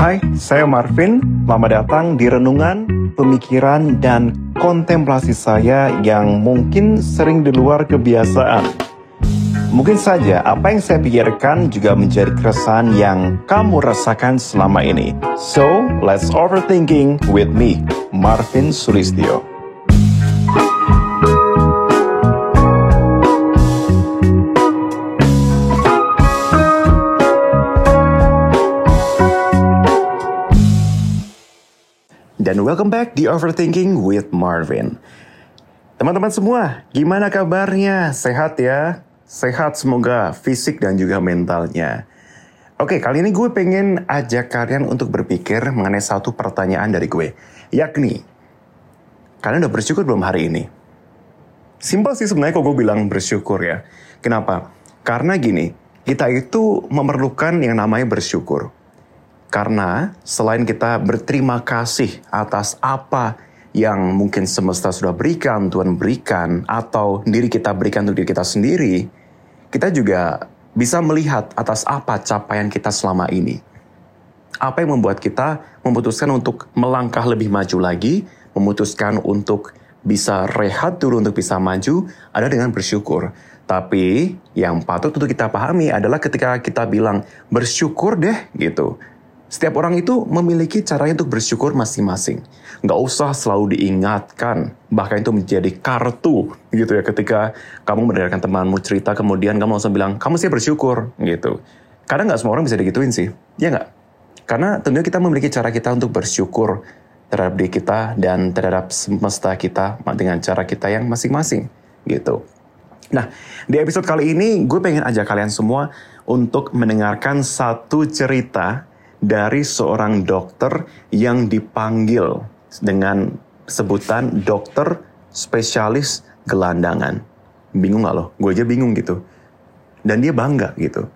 Hai, saya Marvin. Selamat datang di renungan, pemikiran, dan kontemplasi saya yang mungkin sering di luar kebiasaan. Mungkin saja apa yang saya pikirkan juga menjadi keresahan yang kamu rasakan selama ini. So, let's overthinking with me, Marvin Sulistyo. Dan welcome back di Overthinking with Marvin. Teman-teman semua, gimana kabarnya? Sehat ya? Sehat semoga fisik dan juga mentalnya. Oke, kali ini gue pengen ajak kalian untuk berpikir mengenai satu pertanyaan dari gue. Yakni, kalian udah bersyukur belum hari ini? Simpel sih sebenarnya kok gue bilang bersyukur ya. Kenapa? Karena gini, kita itu memerlukan yang namanya bersyukur. Karena selain kita berterima kasih atas apa yang mungkin semesta sudah berikan, Tuhan berikan, atau diri kita berikan untuk diri kita sendiri, kita juga bisa melihat atas apa capaian kita selama ini. Apa yang membuat kita memutuskan untuk melangkah lebih maju lagi, memutuskan untuk bisa rehat dulu untuk bisa maju, ada dengan bersyukur. Tapi yang patut untuk kita pahami adalah ketika kita bilang bersyukur deh gitu setiap orang itu memiliki caranya untuk bersyukur masing-masing. Nggak usah selalu diingatkan, bahkan itu menjadi kartu gitu ya ketika kamu mendengarkan temanmu cerita kemudian kamu langsung bilang, kamu sih bersyukur gitu. Kadang nggak semua orang bisa digituin sih, ya nggak? Karena tentunya kita memiliki cara kita untuk bersyukur terhadap diri kita dan terhadap semesta kita dengan cara kita yang masing-masing gitu. Nah, di episode kali ini gue pengen ajak kalian semua untuk mendengarkan satu cerita dari seorang dokter yang dipanggil dengan sebutan dokter spesialis gelandangan. Bingung gak lo? Gue aja bingung gitu. Dan dia bangga gitu.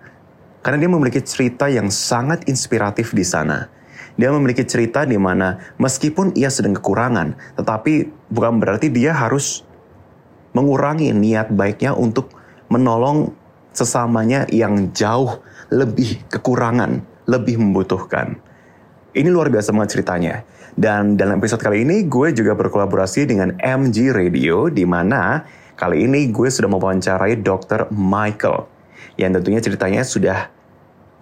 Karena dia memiliki cerita yang sangat inspiratif di sana. Dia memiliki cerita di mana meskipun ia sedang kekurangan, tetapi bukan berarti dia harus mengurangi niat baiknya untuk menolong sesamanya yang jauh lebih kekurangan lebih membutuhkan. Ini luar biasa banget ceritanya. Dan dalam episode kali ini gue juga berkolaborasi dengan MG Radio di mana kali ini gue sudah mewawancarai Dr. Michael yang tentunya ceritanya sudah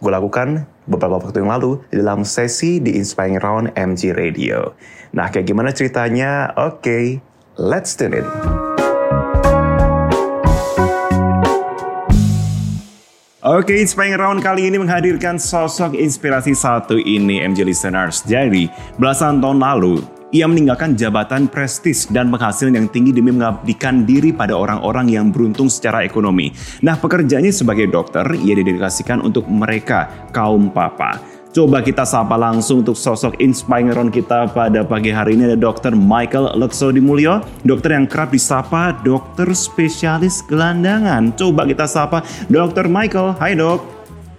gue lakukan beberapa waktu yang lalu dalam sesi di Inspiring Round MG Radio. Nah, kayak gimana ceritanya? Oke, okay, let's tune in. Oke, Inspiring Round kali ini menghadirkan sosok inspirasi satu ini MJ Listeners. Jadi, belasan tahun lalu, ia meninggalkan jabatan prestis dan penghasilan yang tinggi demi mengabdikan diri pada orang-orang yang beruntung secara ekonomi. Nah, pekerjaannya sebagai dokter, ia didedikasikan untuk mereka, kaum papa. Coba kita sapa langsung untuk sosok inspiring kita pada pagi hari ini ada Dr. Michael Mulyo, dokter yang kerap disapa dokter spesialis gelandangan. Coba kita sapa Dr. Michael. Hai dok.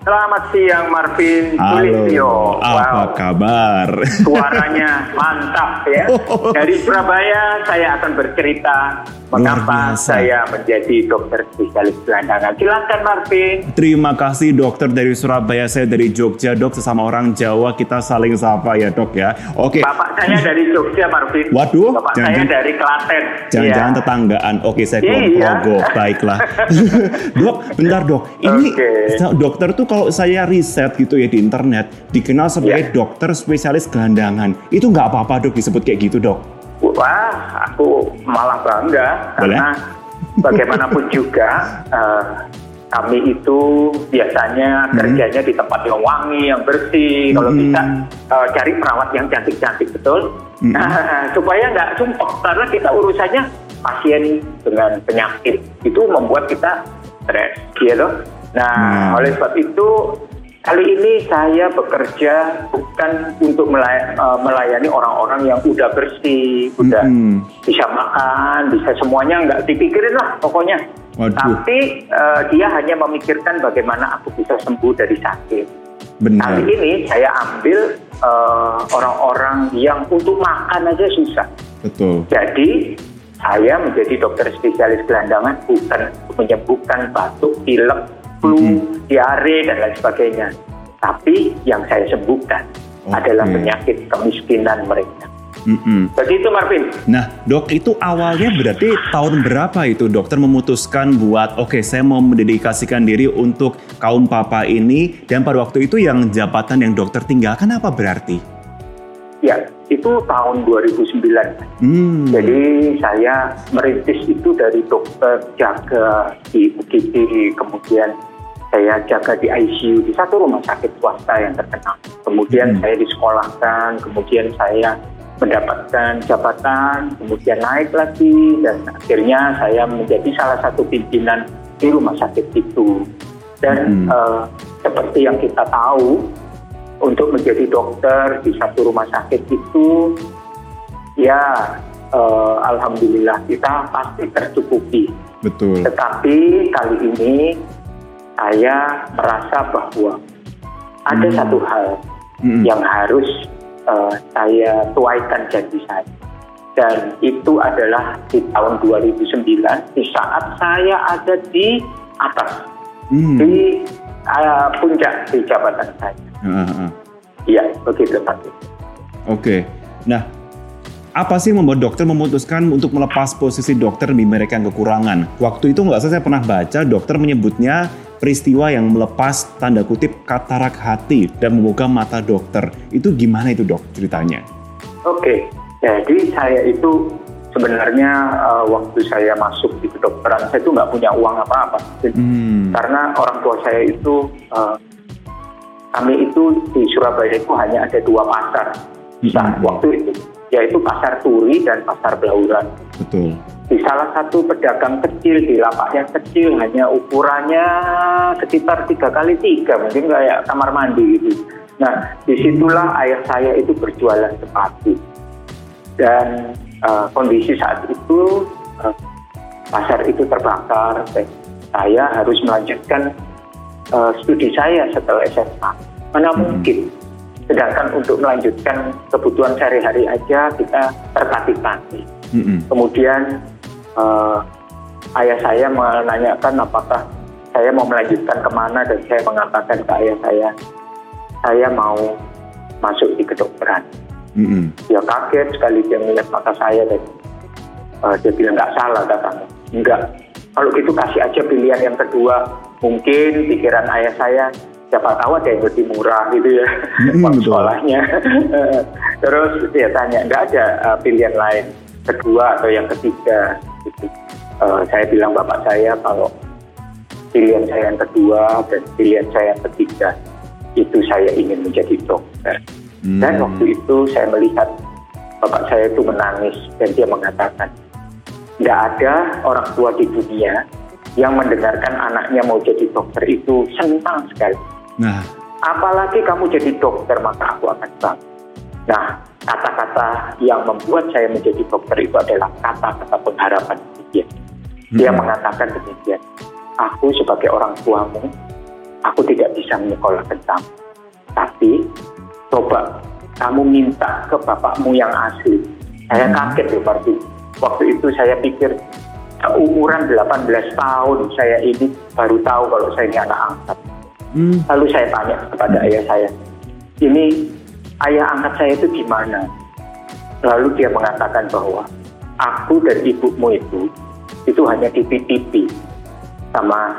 Selamat siang Marvin Halo, apa wow. kabar? Suaranya mantap ya. Dari Surabaya saya akan bercerita mengapa saya menjadi dokter spesialis gelandangan. Silakan Marvin. Terima kasih dokter dari Surabaya, saya dari Jogja dok. Sesama orang Jawa kita saling sapa ya dok ya. Oke. Bapak saya dari Jogja Marvin. Waduh. Bapak jangan, saya dari Klaten. Jangan-jangan ya. tetanggaan. Oke saya keluar iya. Progo. Baiklah. dok, bentar dok. Ini okay. dokter tuh kalau saya riset gitu ya di internet dikenal sebagai yeah. dokter spesialis gelandangan. Itu nggak apa-apa dok disebut kayak gitu dok? Wah, aku malah bangga Boleh? karena bagaimanapun juga uh, kami itu biasanya hmm. kerjanya di tempat yang wangi, yang bersih. Hmm. Kalau bisa uh, cari perawat yang cantik-cantik betul. Hmm. Nah, supaya nggak sumpah karena kita urusannya pasien dengan penyakit itu membuat kita stres, gitu. Nah, hmm. oleh sebab itu kali ini saya bekerja bukan untuk eh, melayani orang-orang yang udah bersih, udah hmm. bisa makan, bisa semuanya nggak dipikirin lah pokoknya. Waduh. Tapi uh, dia hanya memikirkan bagaimana aku bisa sembuh dari sakit. Benar. Kali ini saya ambil uh, orang-orang yang untuk makan aja susah. Betul. Jadi saya menjadi dokter spesialis gelandangan bukan menyembuhkan batuk, pilek, flu, mm-hmm. diare dan lain sebagainya. Tapi yang saya sembuhkan okay. adalah penyakit kemiskinan mereka. Mm-mm. Begitu Marvin. Nah dok itu awalnya berarti tahun berapa itu dokter memutuskan buat oke okay, saya mau mendedikasikan diri untuk kaum papa ini dan pada waktu itu yang jabatan yang dokter tinggalkan apa berarti? Ya itu tahun 2009. Hmm. Jadi saya merintis itu dari dokter jaga di UGD kemudian saya jaga di ICU di satu rumah sakit swasta yang terkenal. Kemudian hmm. saya disekolahkan, kemudian saya mendapatkan jabatan, kemudian naik lagi, dan akhirnya saya menjadi salah satu pimpinan di rumah sakit itu. Dan hmm. uh, seperti yang kita tahu, untuk menjadi dokter di satu rumah sakit itu, ya uh, alhamdulillah kita pasti tercukupi. Betul. Tetapi kali ini saya merasa bahwa ada hmm. satu hal hmm. yang harus uh, saya tuaikan janji saya. Dan itu adalah di tahun 2009 di saat saya ada di atas hmm. di uh, puncak di jabatan saya. Iya, uh, uh. begitu Pak. Oke. Okay. Nah, apa sih membuat dokter memutuskan untuk melepas posisi dokter di mereka yang kekurangan? Waktu itu nggak saya pernah baca dokter menyebutnya peristiwa yang melepas tanda kutip katarak hati dan membuka mata dokter. Itu gimana itu dok ceritanya? Oke, jadi saya itu sebenarnya uh, waktu saya masuk di kedokteran saya itu nggak punya uang apa-apa. Hmm. Karena orang tua saya itu uh, kami itu di Surabaya itu hanya ada dua pasar hmm. waktu itu yaitu pasar Turi dan pasar Blauran. Betul. Di salah satu pedagang kecil di lapak yang kecil hanya ukurannya sekitar tiga kali tiga mungkin kayak kamar mandi gitu. Nah di situlah ayah saya itu berjualan sepatu dan uh, kondisi saat itu uh, pasar itu terbakar dan saya harus melanjutkan uh, studi saya setelah SMA. Mana hmm. mungkin Sedangkan untuk melanjutkan kebutuhan sehari-hari aja kita tertatih-tatih. Mm-hmm. Kemudian uh, ayah saya menanyakan apakah saya mau melanjutkan ke mana dan saya mengatakan ke ayah saya, saya mau masuk di kedokteran. Mm-hmm. Dia kaget sekali dia melihat mata saya dan uh, dia bilang nggak salah katanya. Enggak. Kalau gitu kasih aja pilihan yang kedua. Mungkin pikiran ayah saya siapa tahu ada yang lebih murah gitu ya hmm, sekolahnya. Terus dia tanya, nggak ada uh, pilihan lain kedua atau yang ketiga? Gitu. Uh, saya bilang bapak saya kalau pilihan saya yang kedua dan pilihan saya yang ketiga itu saya ingin menjadi dokter. Hmm. Dan waktu itu saya melihat bapak saya itu menangis dan dia mengatakan, nggak ada orang tua di dunia yang mendengarkan anaknya mau jadi dokter itu senang sekali. Nah, apalagi kamu jadi dokter maka aku akan bangga. Nah, kata-kata yang membuat saya menjadi dokter itu adalah kata-kata pengharapan dia. Dia hmm. mengatakan demikian. Aku sebagai orang tuamu, aku tidak bisa menyekolahkan kamu. Tapi coba kamu minta ke bapakmu yang asli. Saya hmm. kaget loh berarti. Waktu itu saya pikir umuran 18 tahun saya ini baru tahu kalau saya ini anak angkat. Hmm. Lalu saya tanya kepada ayah saya, ini ayah angkat saya itu gimana? Lalu dia mengatakan bahwa aku dan ibumu itu itu hanya dititipi sama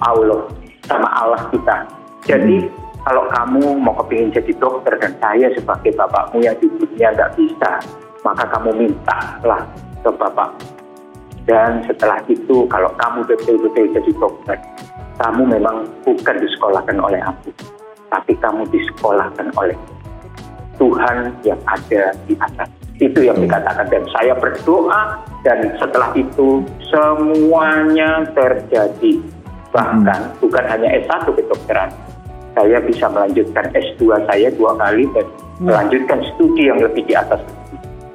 Allah, sama Allah kita. Jadi hmm. kalau kamu mau kepingin jadi dokter dan saya sebagai bapakmu yang di dunia nggak bisa, maka kamu minta lah ke bapak. Dan setelah itu kalau kamu betul-betul jadi dokter, kamu memang bukan disekolahkan oleh aku, tapi kamu disekolahkan oleh Tuhan yang ada di atas. Itu yang dikatakan dan saya berdoa dan setelah itu semuanya terjadi. Bahkan hmm. bukan hanya S1 kedokteran, saya bisa melanjutkan S2 saya dua kali dan melanjutkan studi yang lebih di atas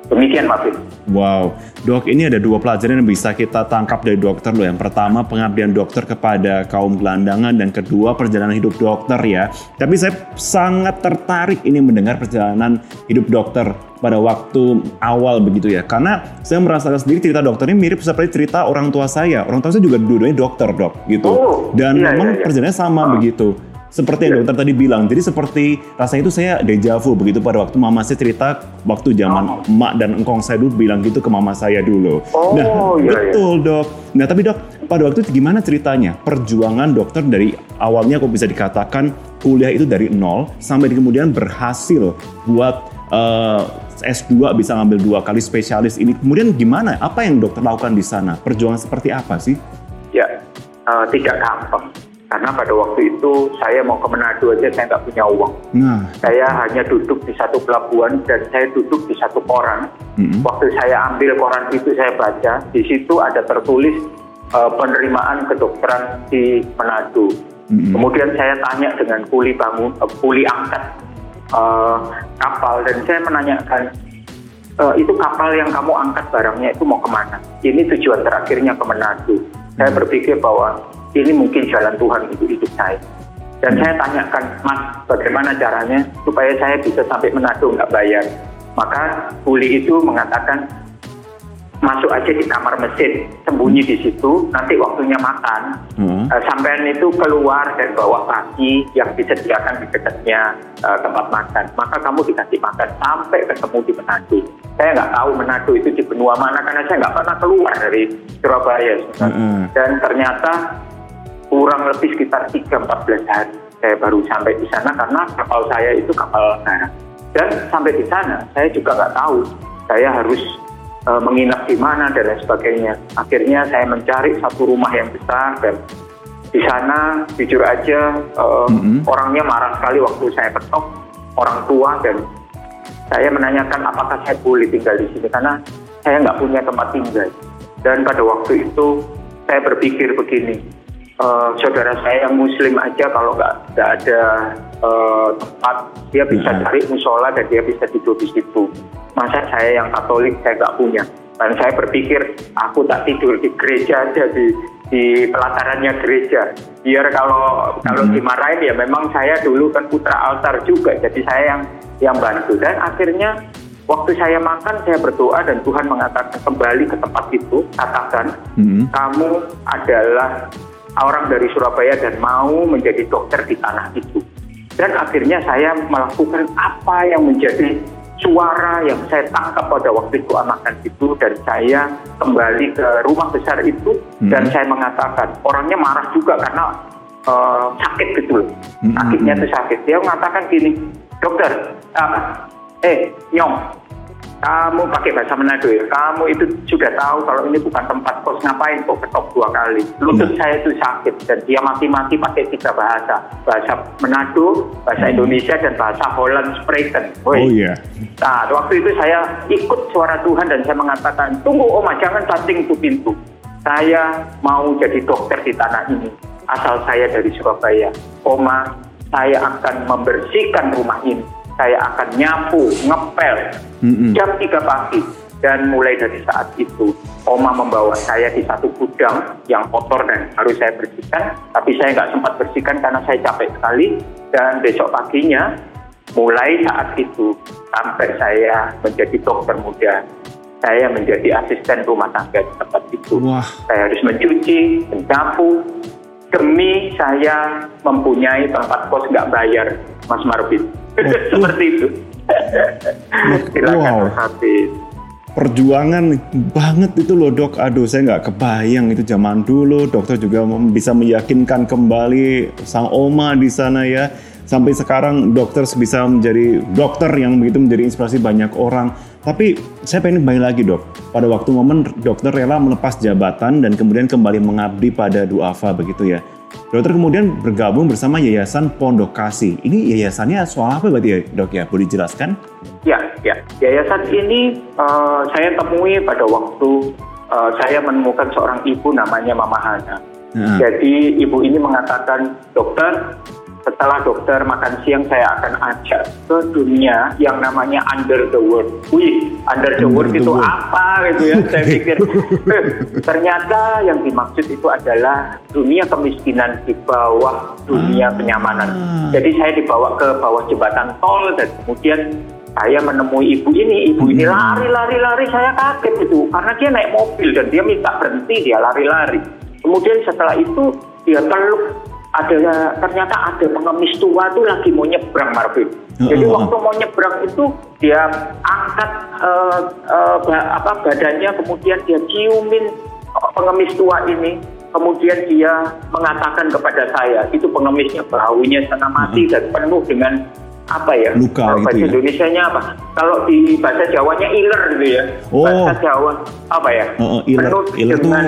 Demikian Marvin. Wow, dok ini ada dua pelajaran yang bisa kita tangkap dari dokter loh. Yang pertama pengabdian dokter kepada kaum gelandangan dan kedua perjalanan hidup dokter ya. Tapi saya sangat tertarik ini mendengar perjalanan hidup dokter pada waktu awal begitu ya. Karena saya merasakan sendiri cerita dokter ini mirip seperti cerita orang tua saya. Orang tua saya juga dua-duanya dokter dok gitu. Oh, Dan iya, memang iya, iya. perjalanannya sama oh. begitu seperti yang dokter tadi bilang. Jadi seperti rasanya itu saya deja vu begitu pada waktu mama saya cerita waktu zaman oh. emak dan engkong saya dulu bilang gitu ke mama saya dulu. Oh, nah, iya, betul iya. dok. Nah tapi dok, pada waktu itu gimana ceritanya? Perjuangan dokter dari awalnya kok bisa dikatakan kuliah itu dari nol sampai kemudian berhasil buat uh, eh, S2 bisa ngambil dua kali spesialis ini. Kemudian gimana? Apa yang dokter lakukan di sana? Perjuangan seperti apa sih? Ya, uh, tidak gampang karena pada waktu itu saya mau ke Manado aja saya nggak punya uang. Nah. Saya hanya duduk di satu pelabuhan dan saya duduk di satu koran. Mm-hmm. Waktu saya ambil koran itu saya baca, di situ ada tertulis uh, penerimaan kedokteran di Manado. Mm-hmm. Kemudian saya tanya dengan kuli bangun, uh, kuli angkat uh, kapal dan saya menanyakan uh, itu kapal yang kamu angkat barangnya itu mau ke mana? Ini tujuan terakhirnya ke Manado. Mm-hmm. Saya berpikir bahwa ini mungkin jalan Tuhan untuk hidup saya. Dan saya tanyakan, Mas, bagaimana caranya supaya saya bisa sampai Manado nggak bayar? Maka kuli itu mengatakan, masuk aja di kamar mesin, sembunyi di situ, nanti waktunya makan, hmm. uh, sampean itu keluar dan bawa kaki yang disediakan di dekatnya uh, tempat makan, maka kamu dikasih makan sampai ketemu di Manado. Saya nggak tahu Manado itu di benua mana karena saya nggak pernah keluar dari Surabaya, hmm. dan ternyata kurang lebih sekitar 3-14 hari saya baru sampai di sana karena kapal saya itu kapal darat. Dan sampai di sana saya juga nggak tahu saya harus uh, menginap di mana dan lain sebagainya. Akhirnya saya mencari satu rumah yang besar dan di sana jujur aja uh, mm-hmm. orangnya marah sekali waktu saya ketok orang tua dan saya menanyakan apakah saya boleh tinggal di sini karena saya nggak punya tempat tinggal. Dan pada waktu itu saya berpikir begini, uh, saudara saya yang muslim aja kalau nggak nggak ada uh, tempat dia bisa hmm. cari musola dan dia bisa tidur di situ masa saya yang katolik saya nggak punya dan saya berpikir aku tak tidur di gereja aja di di pelatarannya gereja biar kalau kalau hmm. dimarahin ya memang saya dulu kan putra altar juga jadi saya yang yang bantu dan akhirnya waktu saya makan saya berdoa dan Tuhan mengatakan kembali ke tempat itu katakan hmm. kamu adalah orang dari Surabaya dan mau menjadi dokter di tanah itu. Dan akhirnya saya melakukan apa yang menjadi suara yang saya tangkap pada waktu itu anak itu dan saya kembali ke rumah besar itu hmm. dan saya mengatakan orangnya marah juga karena uh, sakit gitu loh. Hmm. Sakitnya itu sakit. Dia mengatakan gini, dokter, uh, eh nyong, kamu pakai bahasa Manado ya, kamu itu sudah tahu kalau ini bukan tempat kos ngapain kok ketok dua kali. Lutut hmm. saya itu sakit dan dia mati-mati pakai tiga bahasa, bahasa Manado, bahasa hmm. Indonesia dan bahasa Holland Spreken. Oh iya. Nah waktu itu saya ikut suara Tuhan dan saya mengatakan, tunggu Oma jangan cacing itu pintu. Saya mau jadi dokter di tanah ini. Asal saya dari Surabaya. Oma, saya akan membersihkan rumah ini saya akan nyapu, ngepel mm-hmm. jam 3 pagi. Dan mulai dari saat itu, Oma membawa saya di satu gudang yang kotor dan harus saya bersihkan. Tapi saya nggak sempat bersihkan karena saya capek sekali. Dan besok paginya, mulai saat itu sampai saya menjadi dokter muda, saya menjadi asisten rumah tangga di tempat itu. Wah. Saya harus mencuci, menyapu, demi saya mempunyai tempat kos nggak bayar, Mas Marvin. seperti itu. Silakan wow. Perjuangan banget itu loh dok. Aduh saya nggak kebayang itu zaman dulu. Dokter juga bisa meyakinkan kembali sang oma di sana ya. Sampai sekarang dokter bisa menjadi dokter yang begitu menjadi inspirasi banyak orang. Tapi saya pengen kembali lagi dok. Pada waktu momen dokter rela melepas jabatan dan kemudian kembali mengabdi pada duafa begitu ya. Dokter kemudian bergabung bersama Yayasan Pondok Kasih. Ini yayasannya soal apa berarti ya dok ya? Boleh dijelaskan? Ya, ya. Yayasan ini uh, saya temui pada waktu uh, saya menemukan seorang ibu namanya Mama Hana. Nah. Jadi ibu ini mengatakan, dokter, setelah dokter makan siang saya akan ajak ke dunia yang namanya under the world. Wih, under the world itu apa gitu ya? Saya pikir eh, ternyata yang dimaksud itu adalah dunia kemiskinan di bawah dunia ah. kenyamanan. Jadi saya dibawa ke bawah jembatan tol dan kemudian saya menemui ibu ini, ibu ini hmm. lari-lari-lari, saya kaget itu karena dia naik mobil dan dia minta berhenti, dia lari-lari. Kemudian setelah itu dia peluk ada ternyata ada pengemis tua tuh lagi mau nyebrang Marvin. Jadi Uh, uh, uh. waktu mau nyebrang itu dia angkat eh, eh, ba- apa badannya kemudian dia ciumin eh, pengemis tua ini kemudian dia mengatakan kepada saya itu pengemisnya baunya setengah mati dan penuh dengan apa ya Luka Kalau gitu bahasa ya? Indonesianya apa kalau di bahasa Jawanya iler gitu ya Oh. bahasa Jawa apa ya Uh, uh, iler, penuh iler tuh dengan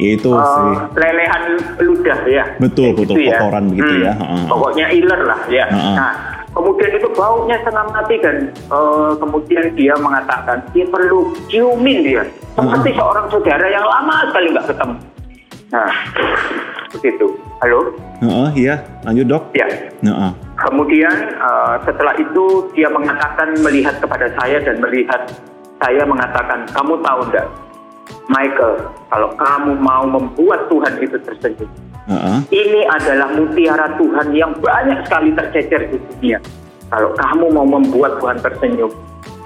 itu eh, sih. lelehan ludah ya Betul, Kayak betul, gitu ya. kotoran begitu Hmm, ya. Pokoknya iler lah ya Heeh. nah kemudian itu baunya setengah mati dan eh, kemudian dia mengatakan dia perlu ciumin dia seperti seorang saudara yang lama sekali nggak ketemu nah begitu halo Heeh, iya, lanjut dok. ya Heeh. Kemudian eh, setelah itu dia mengatakan melihat kepada saya dan melihat saya mengatakan kamu tahu enggak Michael kalau kamu mau membuat Tuhan itu tersenyum Heeh. ini adalah mutiara Tuhan yang banyak sekali tercecer di dunia kalau kamu mau membuat Tuhan tersenyum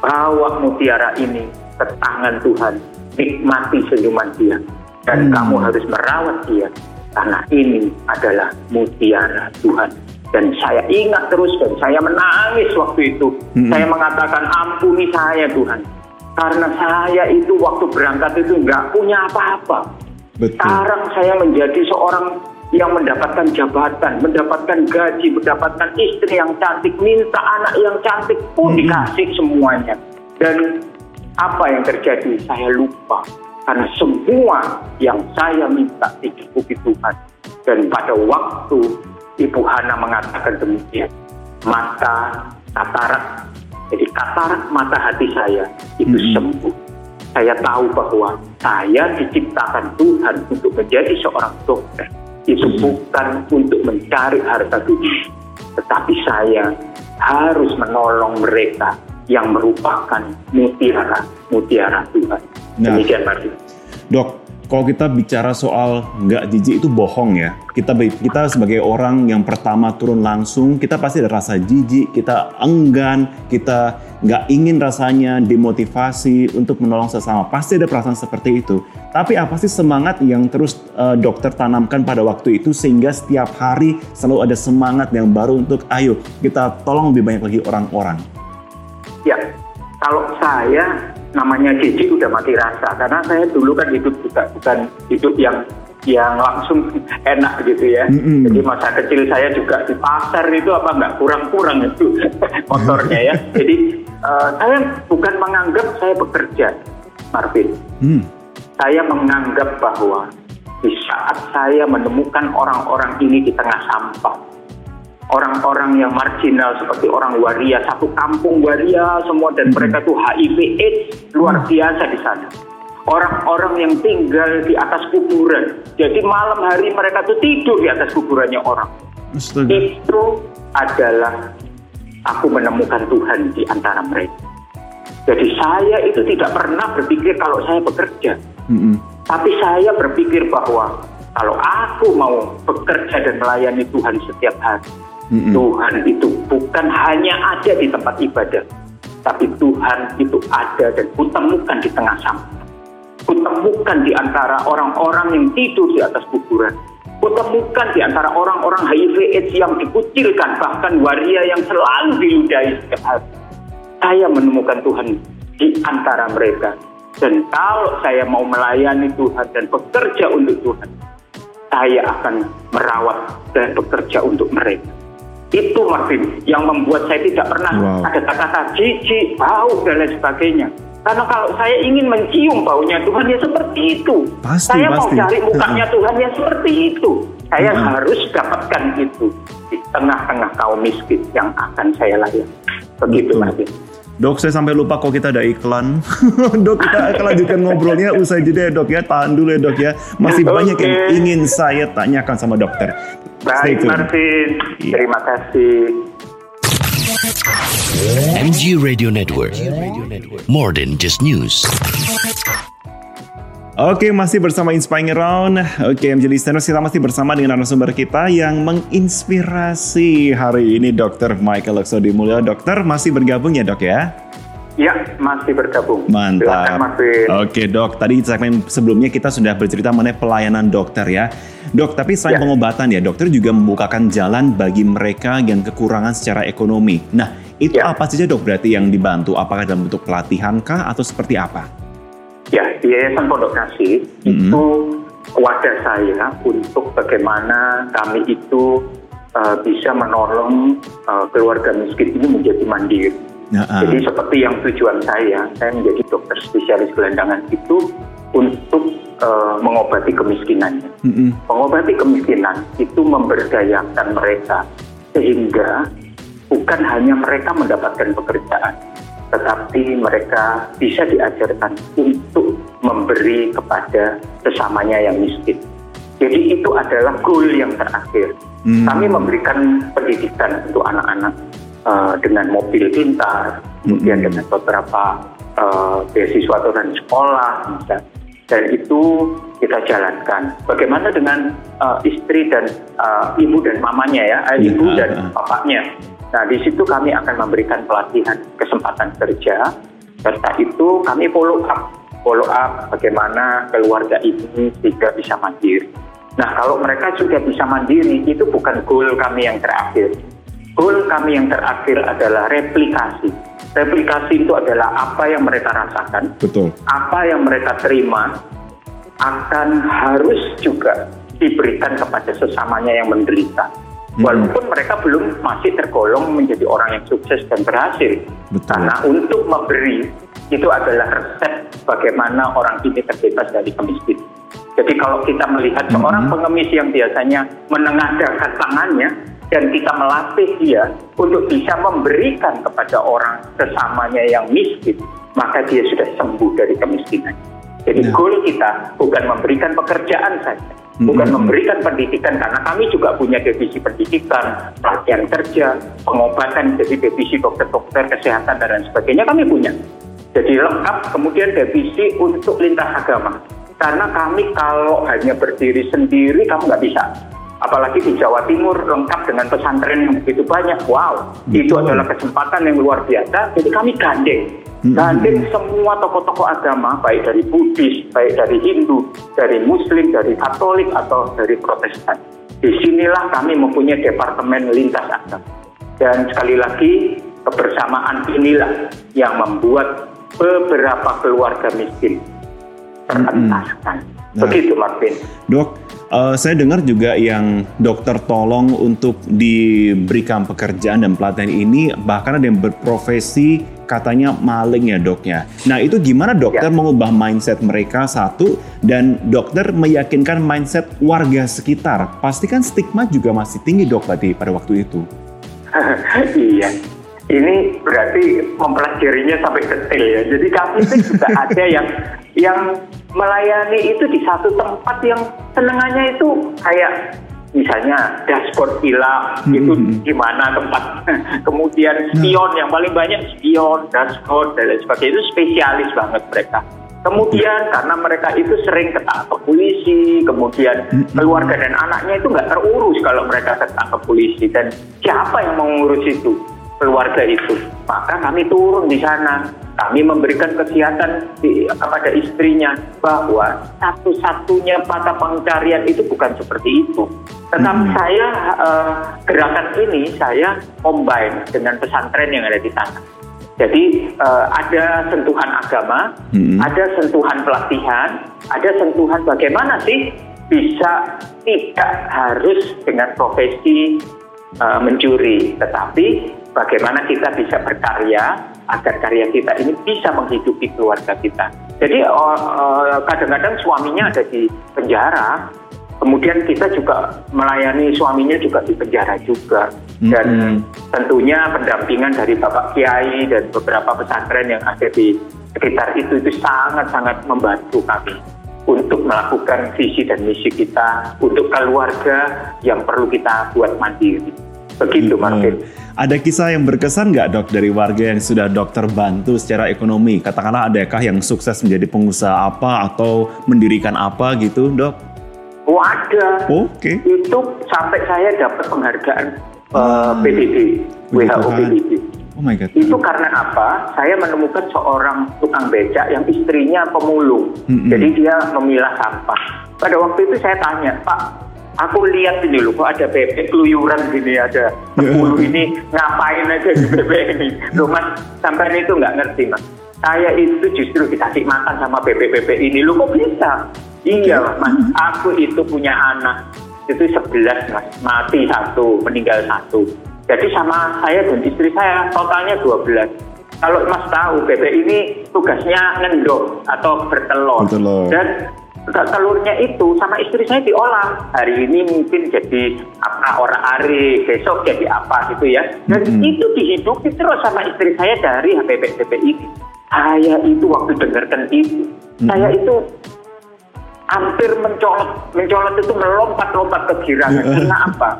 bawa mutiara ini ke tangan Tuhan nikmati senyuman dia dan Hmm. kamu harus merawat dia karena ini adalah mutiara Tuhan dan saya ingat terus dan saya menangis waktu itu Hmm. saya mengatakan ampuni saya Tuhan karena saya itu waktu berangkat itu nggak punya apa-apa Betul. sekarang saya menjadi seorang yang mendapatkan jabatan, mendapatkan gaji, mendapatkan istri yang cantik, minta anak yang cantik pun Mm-mm. dikasih semuanya. Dan apa yang terjadi? Saya lupa. Karena semua yang saya minta dicukupi Tuhan. Dan pada waktu Ibu Hana mengatakan demikian, mata katarak, jadi katarak mata hati saya itu Mm-mm. sembuh saya tahu bahwa saya diciptakan Tuhan untuk menjadi seorang dokter. Itu bukan untuk mencari harta dunia. Tetapi saya harus menolong mereka yang merupakan mutiara-mutiara Tuhan. Nah. Demikian Martin. Dok, kalau kita bicara soal nggak jijik itu bohong ya. Kita kita sebagai orang yang pertama turun langsung, kita pasti ada rasa jijik, kita enggan, kita nggak ingin rasanya dimotivasi untuk menolong sesama. Pasti ada perasaan seperti itu. Tapi apa sih semangat yang terus eh, dokter tanamkan pada waktu itu sehingga setiap hari selalu ada semangat yang baru untuk ayo kita tolong lebih banyak lagi orang-orang. Ya, kalau saya namanya jijik udah mati rasa karena saya dulu kan hidup juga bukan hidup yang yang langsung enak gitu ya. Mm-mm. Jadi masa kecil saya juga di pasar itu apa nggak kurang-kurang itu motornya ya. Jadi eh, saya bukan menganggap saya bekerja, Marvin. Hmm. Saya menganggap bahwa di saat saya menemukan orang-orang ini di tengah sampah, orang-orang yang marginal seperti orang waria, satu kampung waria semua dan mereka tuh HIV AIDS luar biasa di sana. Orang-orang yang tinggal di atas kuburan. Jadi malam hari mereka tuh tidur di atas kuburannya orang. Astaga. Itu adalah aku menemukan Tuhan di antara mereka. Jadi saya itu tidak pernah berpikir kalau saya bekerja. Mm-mm. Tapi saya berpikir bahwa kalau aku mau bekerja dan melayani Tuhan setiap hari, Mm-mm. Tuhan itu bukan hanya ada di tempat ibadah, tapi Tuhan itu ada dan kutemukan di tengah sampah. Kutemukan di antara orang-orang yang tidur di atas kuburan. Kutemukan di antara orang-orang HIV AIDS yang dikucilkan, bahkan waria yang selalu diludahi setiap. Saya menemukan Tuhan di antara mereka. Dan kalau saya mau melayani Tuhan dan bekerja untuk Tuhan, saya akan merawat dan bekerja untuk mereka. Itu Marvin yang membuat saya tidak pernah Wow. ada kata-kata jijik, bau dan lain sebagainya. Karena kalau saya ingin mencium baunya Tuhan ya seperti itu. Pasti, saya mau pasti. cari mukanya Tuhan ya seperti itu. Saya Mm-mm. harus dapatkan itu di tengah-tengah kaum miskin yang akan saya layani. Begitu. Marvin. Dok, saya sampai lupa kok kita ada iklan. dok, kita akan lanjutkan ngobrolnya usai jeda ya dok ya. Tahan dulu ya dok ya. Masih Oke. banyak yang ingin saya tanyakan sama dokter. Stay Baik tune. Marvin, Iya. terima kasih. MG Radio Network. More than just news. Oke, masih bersama Inspiring Around. Oke, MJ Listeners, kita masih bersama dengan narasumber kita yang menginspirasi hari ini Dr. Michael Laksodi Mulyo. Dokter masih bergabung ya dok ya? Ya, masih bergabung. Mantap. Silakan, Mas Bin. Oke dok, tadi segmen sebelumnya kita sudah bercerita mengenai pelayanan dokter ya. Dok, tapi selain Ya. pengobatan ya, dokter juga membukakan jalan bagi mereka yang kekurangan secara ekonomi. Nah, itu Ya. apa saja dok berarti yang dibantu? Apakah dalam bentuk pelatihan kah atau seperti apa? Ya, di Yayasan Pondok Kasih Mhm. itu wadah saya untuk bagaimana kami itu uh, bisa menolong uh, keluarga miskin ini menjadi mandiri. Nah, ah. Jadi seperti yang tujuan saya, saya menjadi dokter spesialis gelandangan itu untuk uh, mengobati kemiskinannya. Mm-mm. Mengobati kemiskinan itu memberdayakan mereka sehingga bukan hanya mereka mendapatkan pekerjaan, tetapi mereka bisa diajarkan untuk memberi kepada sesamanya yang miskin. Jadi itu adalah goal yang terakhir. Hmm. Kami memberikan pendidikan untuk anak-anak uh, dengan mobil pintar, kemudian Hmm. dengan beberapa uh, beasiswa turun sekolah, misalnya. dan itu kita jalankan. Bagaimana dengan uh, istri dan uh, ibu dan mamanya ya, eh, Ya, ibu ah, dan ah. bapaknya. Nah di situ kami akan memberikan pelatihan kesempatan kerja, serta itu kami follow up, follow up bagaimana keluarga ini tidak bisa mandiri. Nah kalau mereka sudah bisa mandiri, itu bukan goal kami yang terakhir. Goal kami yang terakhir adalah replikasi. Replikasi itu adalah apa yang mereka rasakan, Betul. apa yang mereka terima akan harus juga diberikan kepada sesamanya yang menderita. Hmm. Walaupun mereka belum masih tergolong menjadi orang yang sukses dan berhasil. Betul. Karena untuk memberi itu adalah resep bagaimana orang ini terbebas dari kemiskinan. Jadi kalau kita melihat Hmm. seorang pengemis yang biasanya menengadahkan tangannya dan kita melatih dia untuk bisa memberikan kepada orang sesamanya yang miskin, maka dia sudah sembuh dari kemiskinan. Jadi Nah. goal kita bukan memberikan pekerjaan saja, bukan memberikan pendidikan karena kami juga punya divisi pendidikan, pelatihan kerja, pengobatan, jadi divisi dokter-dokter kesehatan dan lain sebagainya kami punya. Jadi lengkap kemudian divisi untuk lintas agama. Karena kami kalau hanya berdiri sendiri kamu nggak bisa. Apalagi di Jawa Timur lengkap dengan pesantren yang begitu banyak. Wow, itu Betul. adalah kesempatan yang luar biasa. Jadi kami gandeng. Gandeng semua tokoh-tokoh agama, baik dari Buddhis, baik dari Hindu, dari Muslim, dari Katolik, atau dari Protestan. Di sinilah kami mempunyai departemen lintas agama. Dan sekali lagi, kebersamaan inilah yang membuat beberapa keluarga miskin terentaskan. Nah. Begitu, Martin. Dok, eh, saya dengar juga yang dokter tolong untuk diberikan pekerjaan dan pelatihan ini bahkan ada yang berprofesi katanya maling ya doknya. Nah itu gimana dokter Ya. mengubah mindset mereka satu dan dokter meyakinkan mindset warga sekitar. Pastikan stigma juga masih tinggi dok tadi pada waktu itu. iya. Ini berarti mempelajarinya sampai detail ya. Jadi kami itu juga ada yang yang melayani itu di satu tempat yang senengannya itu kayak misalnya dashboard hilang Hmm, itu hmm, hmm. di mana tempat. Kemudian spion yang paling banyak spion dashboard dan lain sebagainya itu spesialis banget mereka. Kemudian karena mereka itu sering ketangkep polisi kemudian Hmm, hmm. keluarga dan anaknya itu nggak terurus kalau mereka ketangkep polisi. Dan siapa yang mengurus itu keluarga itu maka kami turun di sana kami memberikan kesehatan di- kepada istrinya bahwa satu-satunya mata pencarian itu bukan seperti itu tetapi Hmm. saya eh, gerakan ini saya combine dengan pesantren yang ada di sana jadi eh, ada sentuhan agama, Hmm. ada sentuhan pelatihan, ada sentuhan bagaimana sih bisa tidak harus dengan profesi eh, mencuri, tetapi bagaimana kita bisa berkarya agar karya kita ini bisa menghidupi keluarga kita. Jadi eh, eh, kadang-kadang suaminya ada di penjara, kemudian kita juga melayani suaminya juga di penjara juga dan Mm-mm. tentunya pendampingan dari Bapak Kiai dan beberapa pesantren yang ada di sekitar itu itu sangat-sangat membantu kami untuk melakukan visi dan misi kita untuk keluarga yang perlu kita buat mandiri. Begitu, Martin. Ada kisah yang berkesan nggak dok dari warga yang sudah dokter bantu secara ekonomi? Katakanlah adakah yang sukses menjadi pengusaha apa atau mendirikan apa gitu dok? Oh ada. Oke. Itu sampai saya dapat penghargaan Ah, eh, PBB, puji WHO. PBB. Oh my God. Itu karena apa? Saya menemukan seorang tukang becak yang istrinya pemulung. Mm-mm. Jadi dia memilah sampah. Pada waktu itu saya tanya, Pak, aku lihat ini loh, kok ada bebek keluyuran gini, ada 10 ini, ngapain aja di bebek ini? Loh mas, sampai itu nggak ngerti mas. Saya itu justru dikasih makan sama bebek-bebek ini, loh kok bisa? Iya mas, aku itu punya anak, itu 11 mas, mati satu, meninggal satu. Jadi sama saya dan istri saya totalnya 12. Kalau Mas tahu bebek ini tugasnya ngendok atau bertelur. Bertelur. Dan telurnya itu sama istri saya diolah. Hari ini mungkin jadi apa orang ari, besok jadi apa gitu ya. Dan Mm-mm. itu dihidupi terus sama istri saya dari bebek-bebek ini. Saya itu waktu dengarkan itu, saya itu hampir mencolot, mencolot itu melompat-lompat ke girangan. Karena apa?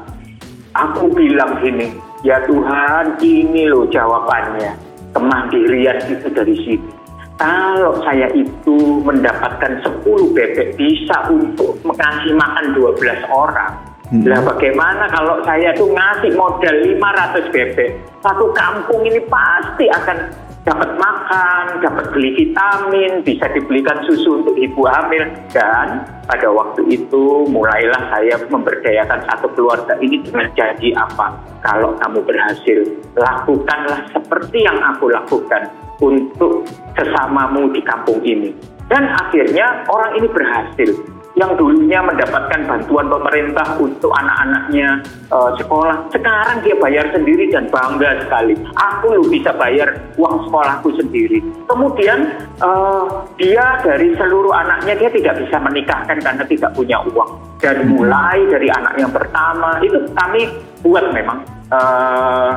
Aku bilang gini, ya Tuhan ini loh jawabannya. Kemandirian itu dari sini. Kalau saya itu mendapatkan 10 bebek bisa untuk mengasih makan 12 orang. Hmm. Lah bagaimana kalau saya tuh ngasih modal 500 bebek. Satu kampung ini pasti akan dapat makan, dapat beli vitamin, bisa dibelikan susu untuk ibu hamil dan pada waktu itu mulailah saya memberdayakan satu keluarga ini dengan janji apa? Kalau kamu berhasil, lakukanlah seperti yang aku lakukan untuk sesamamu di kampung ini. Dan akhirnya orang ini berhasil yang dulunya mendapatkan bantuan pemerintah untuk anak-anaknya eh, sekolah, sekarang dia bayar sendiri dan bangga sekali. Aku loh bisa bayar uang sekolahku sendiri. Kemudian eh, dia dari seluruh anaknya dia tidak bisa menikahkan karena tidak punya uang. Dan mulai dari anak yang pertama itu kami buat memang eh,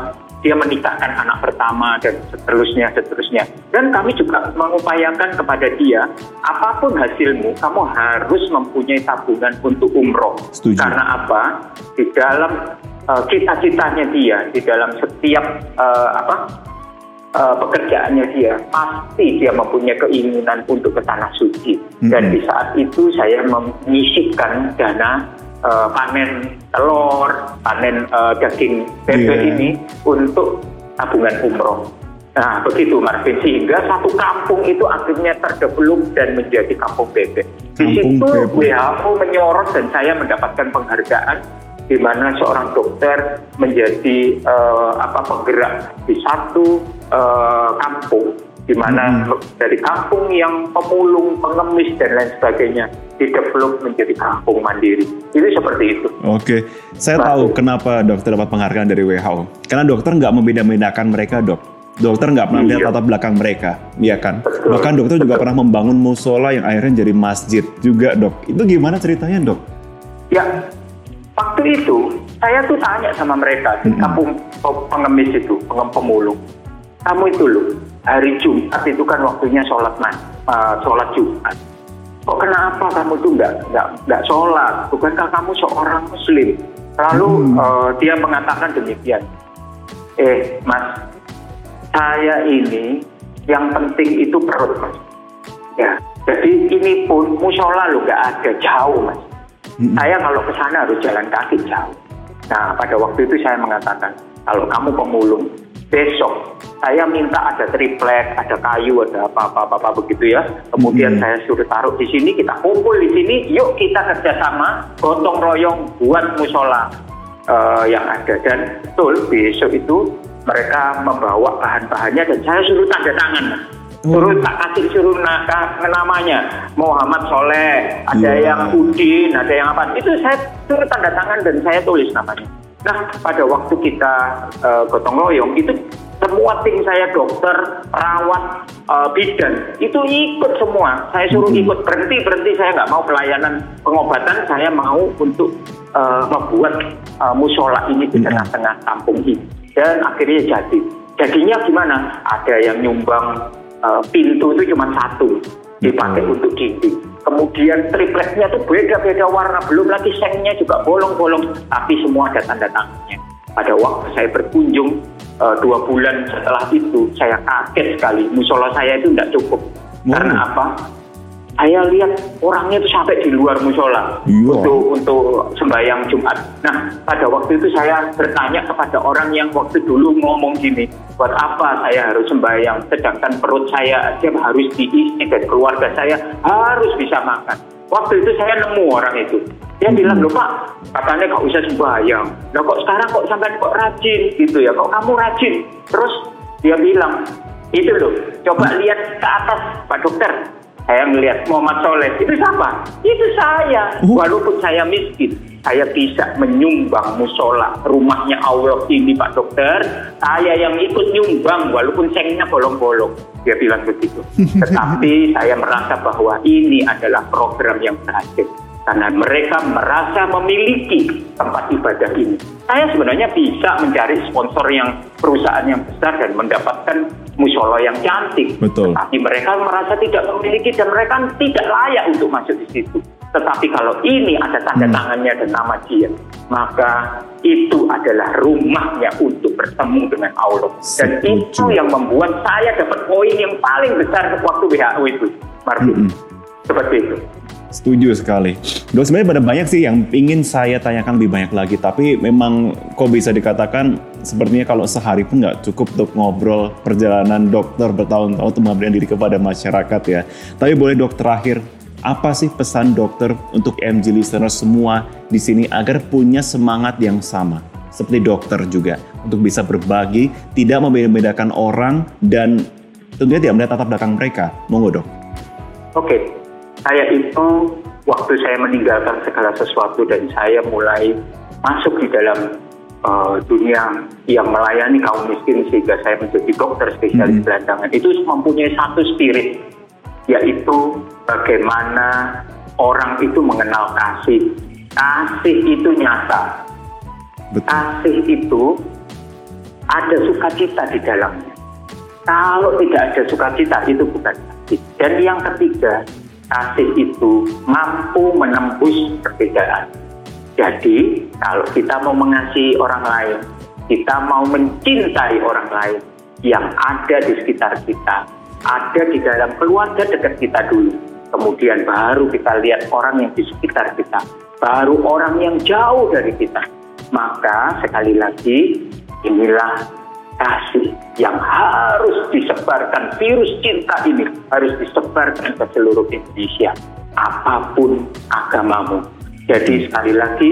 dia menikahkan anak pertama dan seterusnya seterusnya dan kami juga mengupayakan kepada dia apa pun hasilmu kamu harus mempunyai tabungan untuk umroh Setuju. karena apa di dalam uh, cita-citanya dia di dalam setiap uh, apa uh, pekerjaannya dia pasti dia mempunyai keinginan untuk ke tanah suci dan Mhm. di saat itu saya menyisipkan dana uh, panen telur panen uh, daging bebek Iya. ini untuk tabungan umroh nah begitu Marvin sehingga satu kampung itu akhirnya terdevelop dan menjadi kampung bebek di Kampung situ bebek. WHO menyorot dan saya mendapatkan penghargaan di mana seorang dokter menjadi eh, apa penggerak di satu eh, kampung di mana Hmm. dari kampung yang pemulung, pengemis dan lain sebagainya didevelop menjadi kampung mandiri. Itu seperti itu. Oke, saya tahu kenapa dokter dapat penghargaan dari WHO. Karena dokter nggak membeda-bedakan mereka, dok. Dokter nggak pernah melihat Iya. latar belakang mereka, iya kan? Betul. Bahkan dokter juga pernah membangun musola yang akhirnya jadi masjid juga, dok. Itu gimana ceritanya, dok? Ya, waktu itu saya tuh tanya sama mereka di Mm-mm. kampung pe- pengemis itu, pengem pemulung. Kamu itu loh, hari Jumat itu kan waktunya sholat mas, eh, sholat Jumat. Kok kenapa kamu tuh nggak nggak nggak sholat? Bukankah kamu seorang Muslim? Lalu Hmm. eh, dia mengatakan demikian. Eh, Mas, saya ini yang penting itu perut, Mas. Ya, jadi ini pun musola lo nggak ada jauh, Mas. Mm-mm. Saya kalau ke sana harus jalan kaki jauh. Nah, pada waktu itu saya mengatakan, kalau kamu pemulung, besok saya minta ada triplek, ada kayu, ada apa-apa begitu ya. Kemudian Mhm. saya suruh taruh di sini, kita kumpul di sini, yuk kita kerjasama, gotong royong buat musola eh, yang ada. Dan betul, besok itu mereka membawa bahan-bahannya dan saya suruh tanda tangan. Suruh tak kasih suruh naka, namanya Muhammad Soleh, ada Iya. yang Udin, ada yang apa. Itu saya suruh tanda tangan dan saya tulis namanya. Nah, pada waktu kita eh, gotong royong itu semua tim saya dokter, perawat, eh, bidan itu ikut semua. Saya suruh Mhm. ikut berhenti berhenti saya nggak mau pelayanan pengobatan, saya mau untuk eh, membuat eh, musola ini di Mhm. tengah-tengah kampung ini. Dan akhirnya jadi. Jadinya gimana? Ada yang nyumbang eh, pintu itu cuma satu dipakai Mhm. untuk dinding. Kemudian tripleknya tuh beda-beda warna, belum lagi sengnya juga bolong-bolong, tapi semua ada tanda tangannya. Pada waktu saya berkunjung eh, dua bulan setelah itu, saya kaget sekali. Musola saya itu tidak cukup. Oh. Karena apa? Saya lihat orangnya itu sampai di luar musola Iya. untuk untuk sembahyang Jumat. Nah, pada waktu itu saya bertanya kepada orang yang waktu dulu ngomong gini, buat apa saya harus sembahyang, sedangkan perut saya aja harus diisi dan keluarga saya harus bisa makan. Waktu itu saya nemu orang itu. Dia bilang, loh Pak, katanya nggak usah sembahyang. Nah kok sekarang kok sampai kok rajin gitu ya, kok kamu rajin. Terus dia bilang, itu loh, coba lihat ke atas Pak Dokter. Saya melihat Muhammad Soleh, itu siapa? Itu saya. Walaupun saya miskin, saya bisa menyumbang musola rumahnya Allah ini Pak Dokter. Saya yang ikut nyumbang walaupun sengnya bolong-bolong. Dia bilang begitu. Tetapi saya merasa bahwa ini adalah program yang berhasil karena mereka merasa memiliki tempat ibadah ini. Saya sebenarnya bisa mencari sponsor yang perusahaan yang besar dan mendapatkan musola yang cantik. Betul. Tetapi mereka merasa tidak memiliki dan mereka tidak layak untuk masuk di situ. Tetapi kalau ini ada tanda Hmm. tangannya dan nama dia, maka itu adalah rumahnya untuk bertemu dengan Allah. Dan Setuju. itu yang membuat saya dapat poin yang paling besar waktu WHO itu, Marvin. Mm-mm. Seperti itu. Setuju sekali. Dok, sebenarnya ada banyak sih yang ingin saya tanyakan lebih banyak lagi, tapi memang kok bisa dikatakan sepertinya kalau sehari pun nggak cukup untuk ngobrol perjalanan dokter bertahun-tahun untuk memberikan diri kepada masyarakat ya. Tapi boleh dok terakhir, apa sih pesan dokter untuk MG listener semua di sini agar punya semangat yang sama? Seperti dokter juga, untuk bisa berbagi, tidak membeda-bedakan orang, dan tentunya tidak melihat latar belakang mereka. Monggo dok. Oke, saya itu waktu saya meninggalkan segala sesuatu dan saya mulai masuk di dalam uh, dunia yang melayani kaum miskin sehingga saya menjadi dokter spesialis Mhm. gelandangan itu mempunyai satu spirit yaitu bagaimana orang itu mengenal kasih. Kasih itu nyata. Betul. Kasih itu ada sukacita di dalamnya. Kalau tidak ada sukacita itu bukan kasih. Dan yang ketiga, kasih itu mampu menembus perbedaan. Jadi kalau kita mau mengasihi orang lain, kita mau mencintai orang lain yang ada di sekitar kita, ada di dalam keluarga dekat kita dulu. Kemudian baru kita lihat orang yang di sekitar kita, baru orang yang jauh dari kita. Maka sekali lagi inilah kasih yang harus disebarkan virus cinta ini harus disebarkan ke seluruh Indonesia apa pun agamamu jadi sekali lagi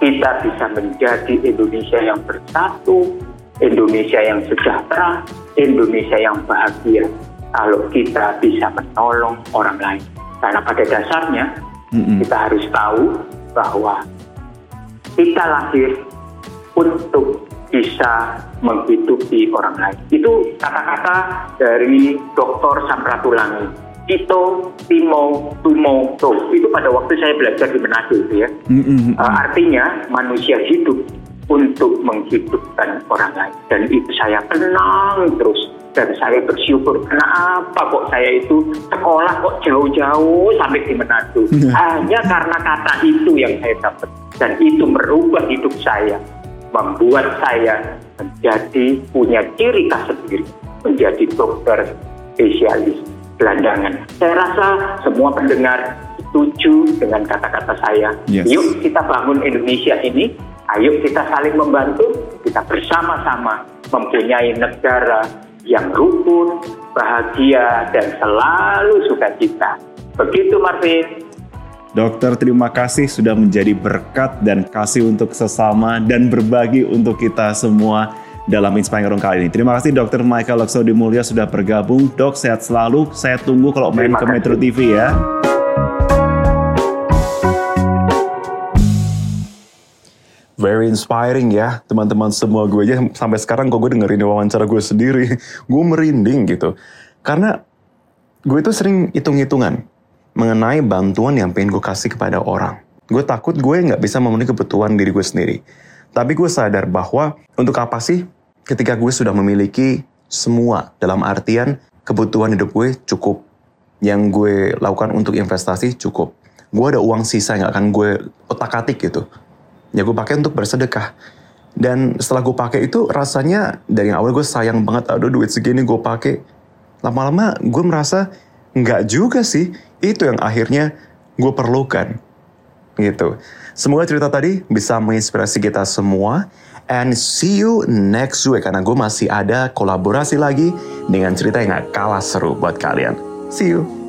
kita bisa menjadi Indonesia yang bersatu Indonesia yang sejahtera Indonesia yang bahagia kalau kita bisa menolong orang lain karena pada dasarnya Mm-mm. kita harus tahu bahwa kita lahir untuk bisa menghidupi orang lain. Itu kata-kata dari Dr. Samratulangi. Ito, Timo, Tumo, To. Itu pada waktu saya belajar di Manado itu ya. Mm-mm. Uh, artinya manusia hidup untuk menghidupkan orang lain. Dan itu saya kenang terus. Dan saya bersyukur, kenapa kok saya itu sekolah kok jauh-jauh sampai di Manado. Hanya karena kata itu yang saya dapat. Dan itu merubah hidup saya. Membuat saya menjadi punya ciri khas sendiri. Menjadi dokter spesialis gelandangan. Saya rasa semua pendengar setuju dengan kata-kata saya. Yes. Yuk kita bangun Indonesia ini, ayo kita saling membantu, kita bersama-sama mempunyai negara yang rukun, bahagia, dan selalu sukacita. Begitu Marvin. Dokter, terima kasih sudah menjadi berkat dan kasih untuk sesama dan berbagi untuk kita semua dalam Inspiring Room kali ini. Terima kasih Dokter Michael Laksodi Mulya sudah bergabung. Dok, sehat selalu. Saya tunggu kalau main Terima ke kasih. Metro TV ya. Very inspiring ya teman-teman semua gue aja sampai sekarang kok gue dengerin wawancara gue sendiri gue merinding gitu karena gue itu sering hitung-hitungan mengenai bantuan yang pengen gue kasih kepada orang. Gue takut gue nggak bisa memenuhi kebutuhan diri gue sendiri. Tapi gue sadar bahwa untuk apa sih ketika gue sudah memiliki semua dalam artian kebutuhan hidup gue cukup yang gue lakukan untuk investasi cukup. Gue ada uang sisa yang akan gue otak-atik gitu ya gue pakai untuk bersedekah. Dan setelah gue pakai itu rasanya dari awal gue sayang banget aduh duit segini gue pakai. Lama-lama gue merasa Nggak juga sih, itu yang akhirnya gue perlukan. Gitu. Semoga cerita tadi bisa menginspirasi kita semua. And see you next week, karena gue masih ada kolaborasi lagi dengan cerita yang gak kalah seru buat kalian. See you!